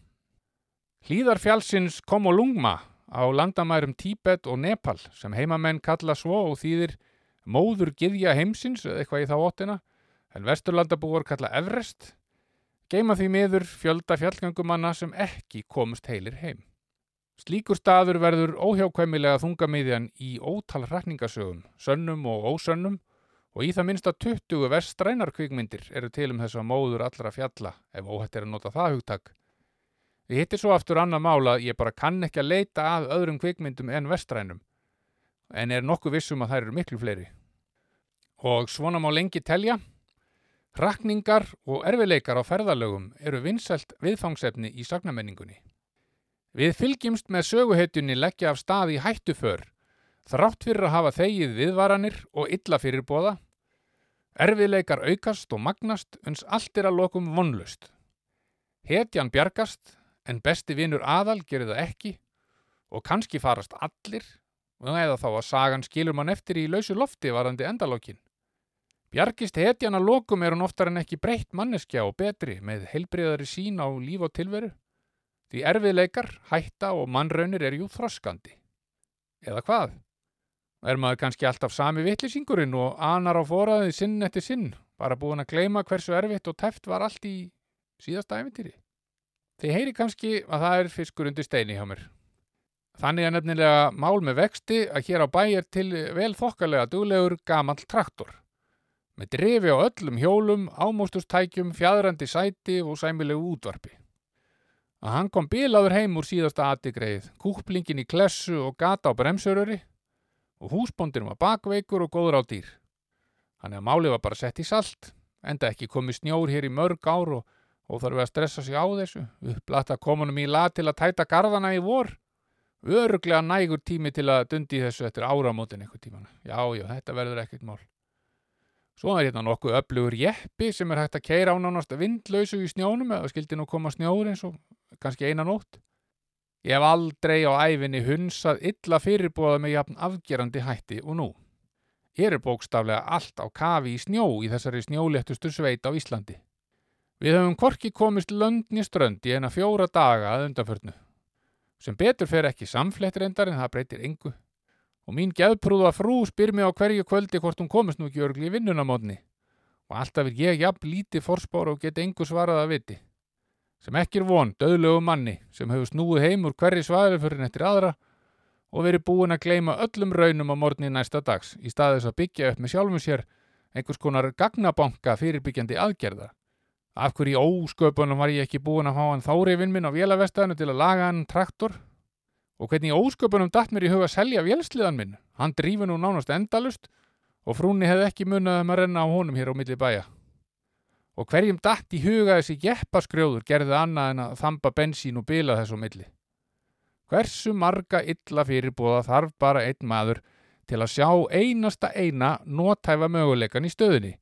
Hlýðar fjálsins Komolungma á landamærum Tíbet og Nepal sem heimamenn kalla svo og þýðir móður giðja heimsins eða eitthvað í þá óttina en vesturlandabúar kalla Everest geima því miður fjölda fjallgangumanna sem ekki komust heilir heim. Slíkur staður verður óhjákvæmilega þungamiðjan í ótal hrækningasögum, sönnum og ósönnum og í það minnsta 20 vestrænar kvikmyndir eru til um þess að móður allra fjalla ef óhætt er að nota það hugtak. Við hittir svo aftur annað mála að ég bara kann ekki að leita að öðrum kvikmyndum en vestrænum en er nokkuð vissum að þær eru miklu fleiri. Og svona má lengi telja. Rakningar og erfileikar á ferðalögum eru vinsælt viðfangsefni í sagnamenningunni. Við fylgjumst með söguhetjunni leggja af stað í hættuför, þrátt fyrir að hafa þegið viðvaranir og illa fyrir bóða. Erfileikar aukast og magnast uns allt er að lokum vonlust. Hetjan bjargast en besti vinur aðal gerir það ekki og kannski farast allir eða þá að sagan skilur mann eftir í lausu lofti varandi endalókin. Bjargist hetjan að lokum er hún oftar en ekki breytt manneskja og betri með heilbriðari sín á líf og tilveru. Því erfiðleikar, hætta og mannraunir er jú þroskandi. Eða hvað? Er maður kannski alltaf sami vitlisingurinn og anar á foraðið sinn eftir sinn, bara búin að gleyma hversu erfitt og teft var allt í síðasta æfintýri? Þið heyri kannski að það er fiskur undir steini hjá mér. Þannig er nefnilega mál með vexti að hér á bæ er til vel þokkalega duglegur gamall traktor. Með drifi á öllum hjólum, ámóstustækjum, fjadrandi sæti og sæmilegu útvarpi. Að hann kom bilaður heim úr síðasta aðtigreið, kúplingin í klessu og gata á bremsöröri og húsbóndin var bakveikur og góður á dýr. Þannig að málið var bara sett í salt, enda ekki komið snjór hér í mörg ár og, og þarf að stressa sig á þessu, upplata komunum í lað til að tæta gardana í vor. Öruglega nægur tími til að dundi þessu eftir áramótin eitthvað tímana. Já, já, þetta verður ekkert mál. Svo er hérna nokkuð öflugur jeppi sem er hægt að keira á nánast vindlausu í snjónum eða skildi nú koma snjór eins og kannski eina nótt. Ég hef aldrei á æfinni hunsað illa fyrirbúða með jafn afgerandi hætti og nú. Hér er bókstaflega allt á kafi í snjó í þessari snjóléttustu sveit á Íslandi. Við höfum korki komist löndni strönd í eina fjóra daga að undanförnu. Sem betur fer ekki samflett reyndar en það breytir engu. Og mín geðprúða frú spyr mig á hverju kvöldi hvort hún komist nú ekki örgli í vinnunamótni. Og alltaf er ég jafn lítið forspár og get engu svarað að viti. Sem ekki er von, döðlegu manni sem hefur snúið heim úr hverri svaðilförin eftir aðra og verið búin að gleima öllum raunum á morgni næsta dags í staðis að byggja upp með sjálfum sér einhvers konar gagnabanka fyrirbyggjandi aðgerða. Af hverju ósköpunum var ég ekki búin að fá hann þárifinn minn á vélavestæðinu til að laga hann traktor? Og hvernig ósköpunum datt mér í huga að selja vélsliðan minn? Hann drífi nú nánast endalust og frúnni hefði ekki munnað um að renna á honum hér á milli bæja. Og hverjum datt í huga þessi jeppaskrjóður gerði annað en að þamba bensín og bila þessu milli? Hversu marga illa fyrirbúða þarf bara einn maður til að sjá einasta eina nótæfa möguleikan í stöðunni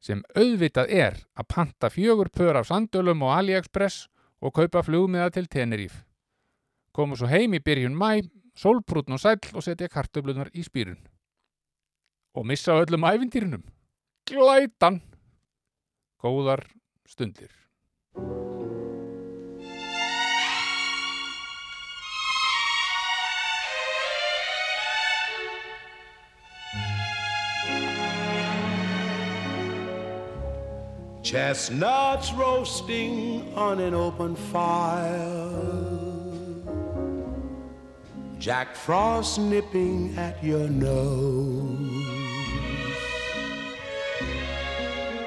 sem auðvitað er að panta fjögur pör af sandölum og AliExpress og kaupa flugmiða til Teneríf. Komu svo heim í byrjun mæ, sólbrútn og sæll og setja kartöflunar í spýrun. Og missa öllum æfintýrinum. Glætan! Góðar stundir. Chestnuts roasting on an open fire. Jack Frost nipping at your nose.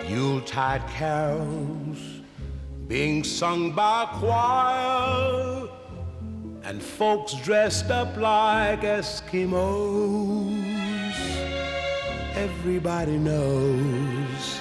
Yuletide carols being sung by a choir. And folks dressed up like Eskimos. Everybody knows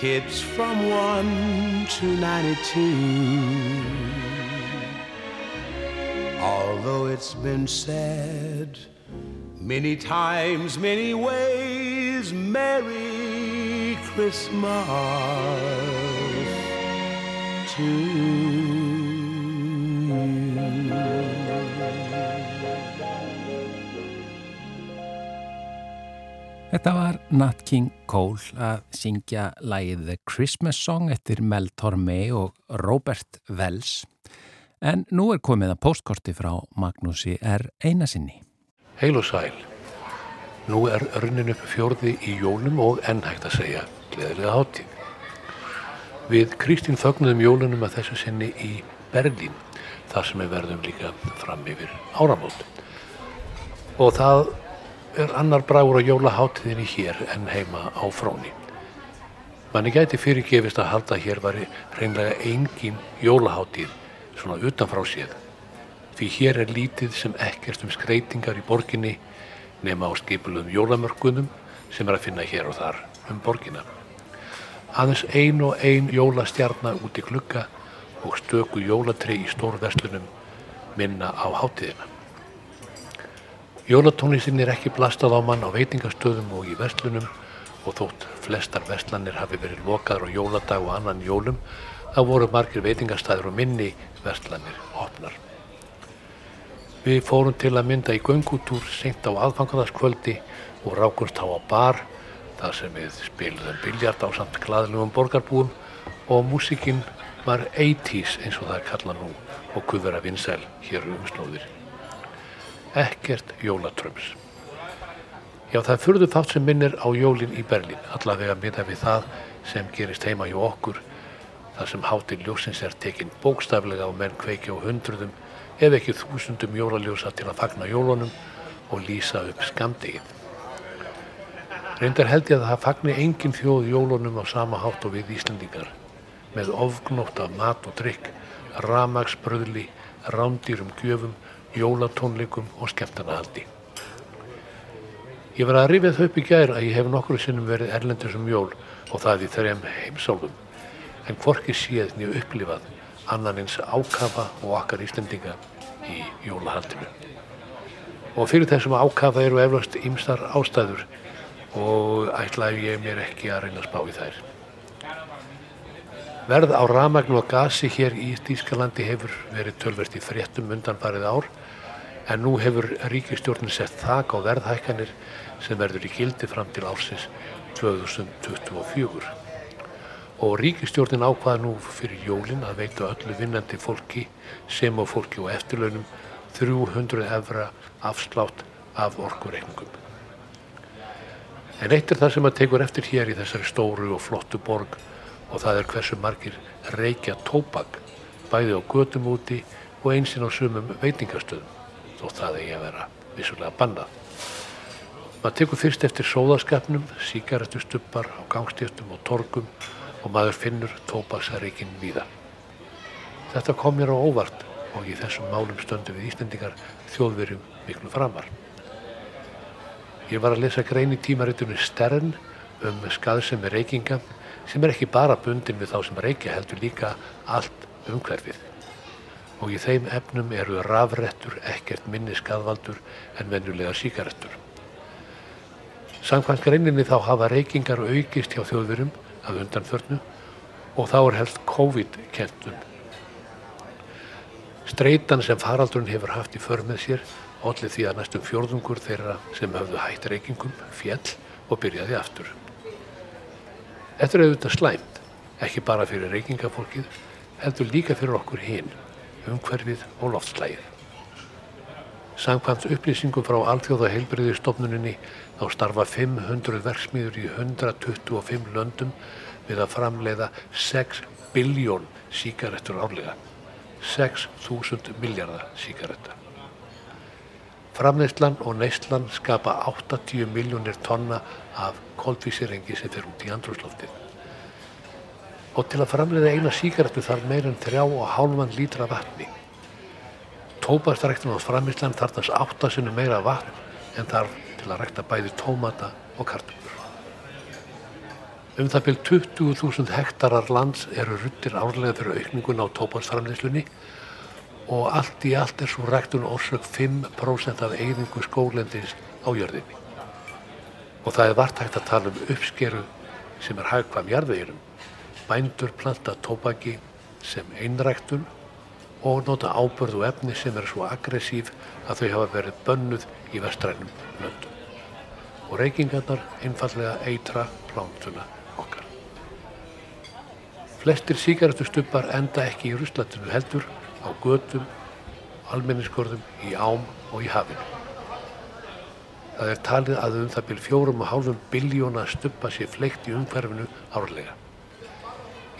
kids from 1 to 92. Although it's been said many times, many ways, Merry Christmas to you. Þetta var Nat King Cole að syngja lægið The Christmas Song eftir Mel Tormé og Robert Wells. En nú er komið að postkorti frá Magnúsi R. Einasinni. Heil og sæl. Nú er örnin upp fjörði í jólum og ennhægt að segja gleðilega hátíð. Við Kristín fögnuðum jólunum að þessu sinni í Berlín, þar sem við verðum líka fram yfir áramót. Og það er annar bragur á jólaháttíðinni hér en heima á fróni. Manni gæti fyrirgefist að halda hér var reynlega engin jólaháttíð svona utanfrá séð. Því hér er lítið sem ekkert um skreitingar í borginni nema á skipulum jólamörkunum sem er að finna hér og þar um borginna. Aðeins ein og ein jólastjarnar út í klukka og stöku jólatri í stórverslunum minna á hátíðina. Jólatónlistinn er ekki blastað á mann á veitingastöðum og í verslunum og þótt flestar verslanir hafi verið lokaður á jóladag og annan jólum þá voru margir veitingastæður og minni verslanir opnar. Við fórum til að mynda í göngutúr seint á aðfangandaskvöldi og rákumst á á bar þar sem við spilum biljart á samt glaðlugum borgarbúum og músikinn var 80's eins og það er kalla nú og kuður að vinsæl hér um slóðir. Ekkert jólatröms. Já, það er fyrðu þátt sem minnir á jólinn í Berlín, allavega miða við það sem gerist heima hjá okkur, þar sem hátil ljósins er tekinn bókstaflega og menn kveiki á hundruðum ef ekki þúsundum jólaljósa til að fagna jólunum og lýsa upp skamdegið. Reyndar held ég að það fagni engin þjóð jólunum á sama hátt og við Íslandingar með ofgnótt af mat og drikk, ramagsbröðli, rándýrum gjöfum, jólatónleikum og skemmtanahaldi. Ég var að rifja þau upp í gær að ég hef nokkru sinnum verið erlendur sem jól og það í þrejum heimsálfum en hvorki séð nýju upplifað annan eins ákafa og okkar Íslandinga í jólahaldinu. Og fyrir þessum ákafa eru eflast ýmstar ástæður og ætlaði ég mér ekki að reyna að spá í þær. Verð á ramagn og gasi hér í Ístískalandi hefur verið tölverst í fréttum undanfarið ár en nú hefur ríkistjórnin sett þak á verðhækkanir sem verður í gildi fram til ársins 2024. Og ríkistjórnin ákvaða nú fyrir jólin að veita öllu vinnandi fólki sem á fólki og eftirlaunum 300 evra afslátt af orkureikningum. En eitt er það sem að tekur eftir hér í þessari stóru og flottu borg og það er hversu margir reykja tóbak bæði á götum úti og einsinn á sumum veitingastöðum þó það eigi að vera vissulega bannað. Maður tekur fyrst eftir sóðaskapnum, síkaretustubbar á gangstéttum og torgum og maður finnur tóbaksarikinn víða. Þetta kom mér á óvart og í þessum málum stöndu við Íslandingar þjóðverjum miklu framar. Ég var að lesa grein í tímaritunni Stern um skaðsemi reykinga sem er ekki bara bundin við þá sem reykja heldur líka allt umhverfið. Og í þeim efnum eru rafrettur ekkert minni skaðvaldur en vennulega síkarettur. Samkvæmt greininni þá hafa reykingar aukist hjá þjóðurum af undanförnu og þá er helst COVID-kentum. Streitan sem faraldurinn hefur haft í för með sér allir því að næstum fjórðungur þeirra sem höfðu hægt reykingum fjall og byrjaði aftur. Þetta er auðvitað slæmt, ekki bara fyrir reykingafólkið, heldur líka fyrir okkur hinn, umhverfið og loftslægið. Samkvæmt upplýsingum frá Alþjóða heilbriðistofnuninni þá starfa 500 verksmiður í 125 löndum við að framleiða 6 biljón síkaretur árlega. 6.000 miljardar síkaretta. Framneyslan og neyslan skapa 80 miljónir tonna af koltvísirengi sem fer út í andrúsloftið. Og til að framleiða eina síkaretu þarf meirinn þrjá og hálfan lítra vatni. Tópastræktin á framislan þartast áttasinu meira vatn en þarf til að rækta bæði tómata og kartumur. Um það byrj 20.000 hektarar lands eru ruttir árlega fyrir aukningun á tópastframleyslunni og allt í allt er svo ræktun orsök 5% af eyðingu skólendins á jörðinni. Og það er vartægt að tala um uppskeru sem er hagkvam jarðvegirum. Bændur planta tópaki sem einræktun og nota ábörðu efni sem er svo aggressív að þau hafa verið bönnuð í vestrænum löndum. Og reykingarnar einfallega eitra plántuna okkar. Flestir síkartustubbar enda ekki í ruslatinu heldur á götum, almenningskorðum, í ám og í hafinu. Það er talið að um það byrj fjórum og hálfum biljóna stubba sér fleikt í umhverfinu árlega.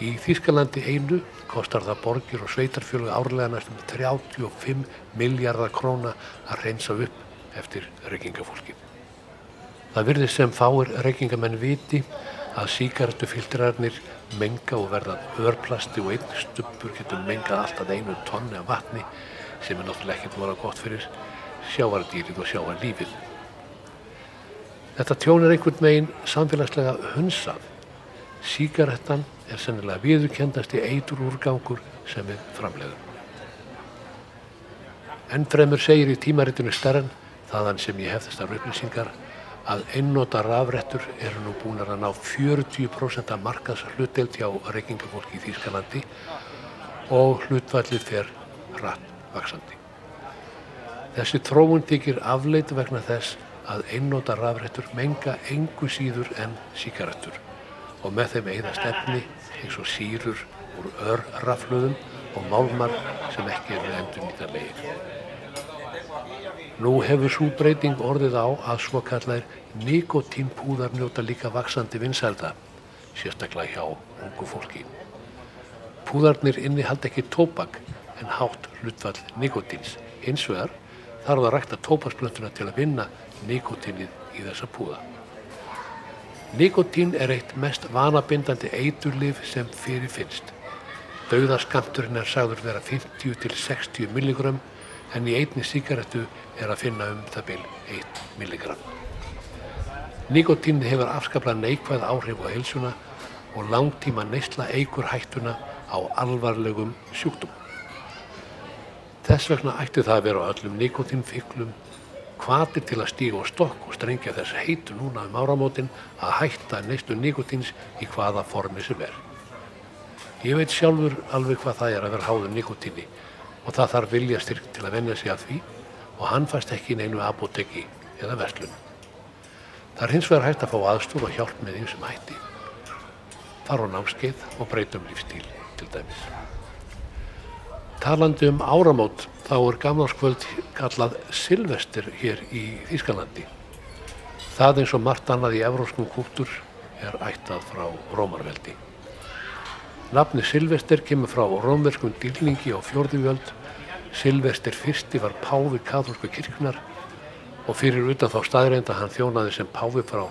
Í Þýskalandi einu kostar það borgir og sveitarfjölu árlega næstum 35 miljardar króna að reynsa upp eftir reykingafólki. Það virðist sem fáir reykingamenn viti að síkartufiltrarnir menga og verða örplasti og einn stubbur getur mengað alltaf einu tonni af vatni sem er náttúrulega ekkert voru gott fyrir sjáardýrið og sjáarlífið. Þetta tjón er einhvern veginn samfélagslega hunsað. Síkarettan er sennilega viðurkendasti eitur úrgangur sem við framleiðum. Enn fremur segir í tímaritinu Stern, þaðan sem ég hef þessar upplýsingar, að einnota rafrettur eru nú búin að ná 40% af markas hlutdelt hjá reykingafólki í Þýskalandi og hlutfallið fer hratt vaksandi. Þessi þróun þykir afleit vegna þess að einnota rafrettur menga engu síður en síkarettur og með þeim eigða stefni eins og sírur úr örrafluðum og málmar sem ekki eru endur nýtarlegir. Nú hefur svo breyting orðið á að svo kallar nikotínpúðar njóta líka vaksandi vinsælda, sérstaklega hjá ungu fólki. Púðarnir innihald ekki tópak en hátt hlutfall nikotíns. Hins vegar þarf það að rækta tópaksplöntuna til að vinna nikotínið í þessa púða. Nikotín er eitt mest vanabindandi eiturlif sem fyrir finnst. Dauðaskamturinn er sagður vera 50 til 60 milligram en í einni síkaretu er að finna um það byl 1 milligram. Nikotín hefur afskaplega neikvæð áhrif á heilsuna og langtíma neysla eigur hættuna á alvarlegum sjúkdum. Þess vegna ætti það að vera á öllum nikotínfiklum hvatir til að stíga og stokk og strengja þess heitu núna um áramótin að hætta neistu nikotíns í hvaða formi sem er. Ég veit sjálfur alveg hvað það er að vera háður nikotíni og það þarf vilja styrk til að venja sig að því og hann fæst ekki í neinu apoteki eða verslun. Það er hins vegar hægt að fá aðstúr og hjálp með því sem hætti. Far á námskeið og breytum lífstíl til dæmis. Talandi um áramót þá er gamlarskvöld kallað Silvester hér í Þýskalandi. Það eins og margt annað í evróskum kúptur er ættað frá Rómarveldi. Nafni Silvester kemur frá rómverskum dýrlingi á fjörðuvjöld. Silvester fyrsti var páfi katholsku kirknar og fyrir utan þá staðreinda hann þjónaði sem páfi frá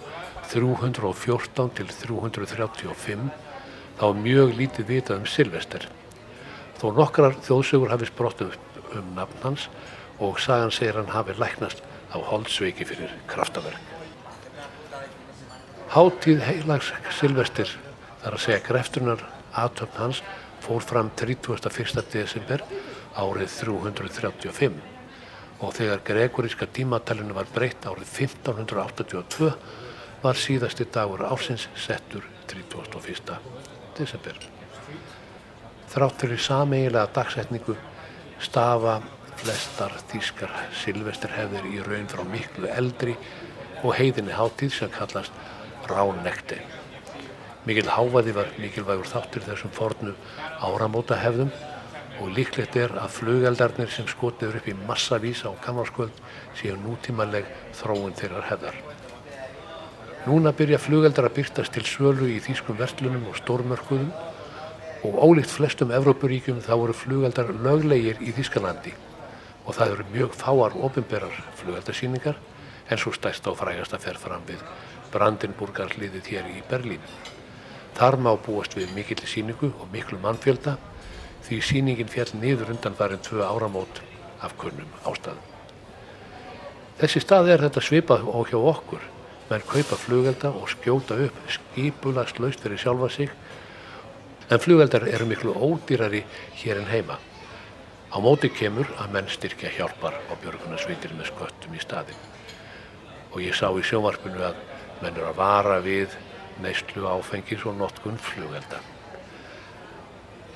314 til 335 þá mjög lítið vitað um Silvester. Þó nokkrar þjóðsögur hafi sprottu upp um nafn hans og sagan segir hann hafi læknast á holdsveiki fyrir kraftaverk. Háttíð heilags Silvestir, þar að segja greftunar aðtöfn hans, fór fram 31. desember árið 335 og þegar gregoríska tímatalinu var breytt árið 1582 var síðasti dagur ársins settur 31. desember. Þrátt fyrir sameigilega dagsetningu stafa flestar þýskar silvesterhefðir í raun frá miklu eldri og heiðinni hátíð sem kallast Ránekti. Mikil hávaði var mikilvægur þáttur þessum fornu áramóta hefðum og líklegt er að flugeldarnir sem skotið upp í massavís á kammarskvöld séu nútímanleg þróun þeirrar hefðar. Núna byrja flugeldar að byrtast til svölu í þýskum verslunum og stórmörkuðum og ólíkt flestum Evrópuríkjum þá eru flugaldar löglegir í Þískalandi og það eru mjög fáar ofinberar flugaldarsýningar en svo stærst á frægast að fer fram við Brandenburgarliðið hér í Berlín. Þar má búast við mikill síningu og miklu mannfjölda því síningin fjall niður undan varin tvö áramót af kunnum ástæðum. Þessi stað er þetta svipað á hjá okkur, menn kaupa flugelda og skjóta upp skipulast laust fyrir sjálfa sig, en flugeldar eru miklu ódýrari hér en heima. Á móti kemur að menn styrkja hjálpar á björgunarsveitir með sköttum í staðin. Og ég sá í sjónvarpinu að menn eru að vara við neyslu áfengis og notkun flugelda.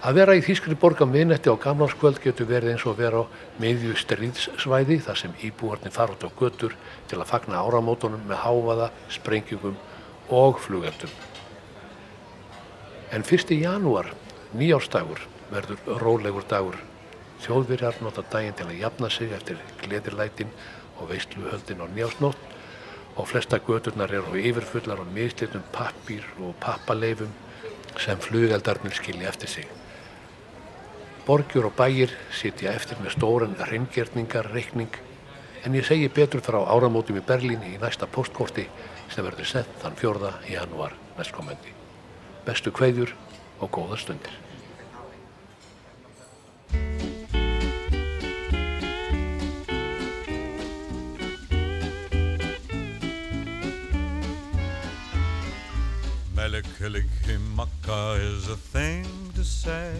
Að vera í Þýskri borga minnetti á gamlarskvöld getur verið eins og vera á miðju stríðssvæði þar sem íbúarnir fara út á götur til að fagna áramótonum með háfaða, sprengjum og flugeldum. En 1. janúar, nýjárstagur, verður rólegur dagur. Þjóðverjar nota daginn til að jafna sig eftir gleðirlætin og veistluhöldin á nýjársnótt og flesta göturnar eru yfirfullar á mislitum pappir og pappaleifum sem flugeldarnir skilja eftir sig. Borgjur og bæir sitja eftir með stóran hreingerningarreikning en ég segi betur frá áramótum í Berlín í næsta postkorti sem verður sett þann 4. janúar næstkomendi. Bestu kveðjur og góða stundir. Melikilikimaka is a thing to say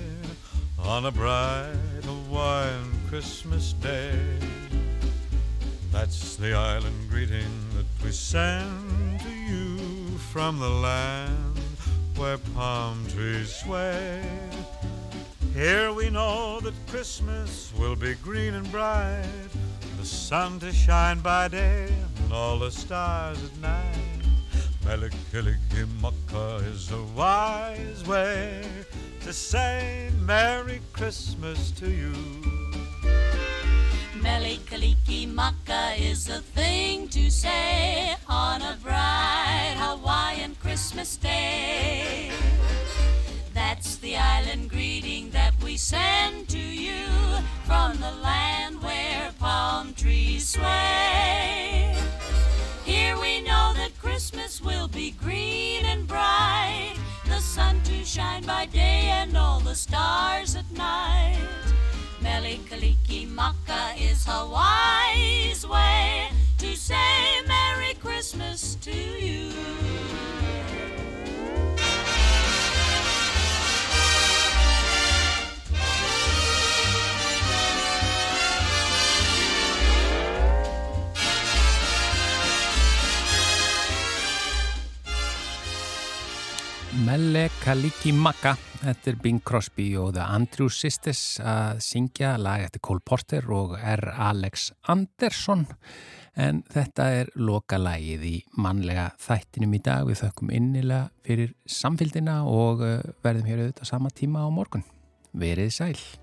on a bright Hawaiian Christmas day. That's the island greeting that we send to you from the land where palm trees sway. Here we know that Christmas will be green and bright, the sun to shine by day and all the stars at night. Melikilikimaka is a wise way to say Merry Christmas to you. Melikilikimaka is a thing to say on a bright Hawaiian Christmas day. That's the island greeting that we send to you from the land where palm trees sway. Here we know that Christmas will be green and bright, the sun to shine by day and all the stars at night. Melikaliki Maka is Hawaii's way to say Merry Christmas to you. Melle Kalikimaka Þetta er Bing Crosby og The Andrew Sisters að syngja lag eftir Cole Porter og R. Alex Anderson en þetta er loka lagið í mannlega þættinum í dag við þökkum innilega fyrir samfélgina og eh, verðum hér auðvitað sama tíma á morgun. Verið sæl!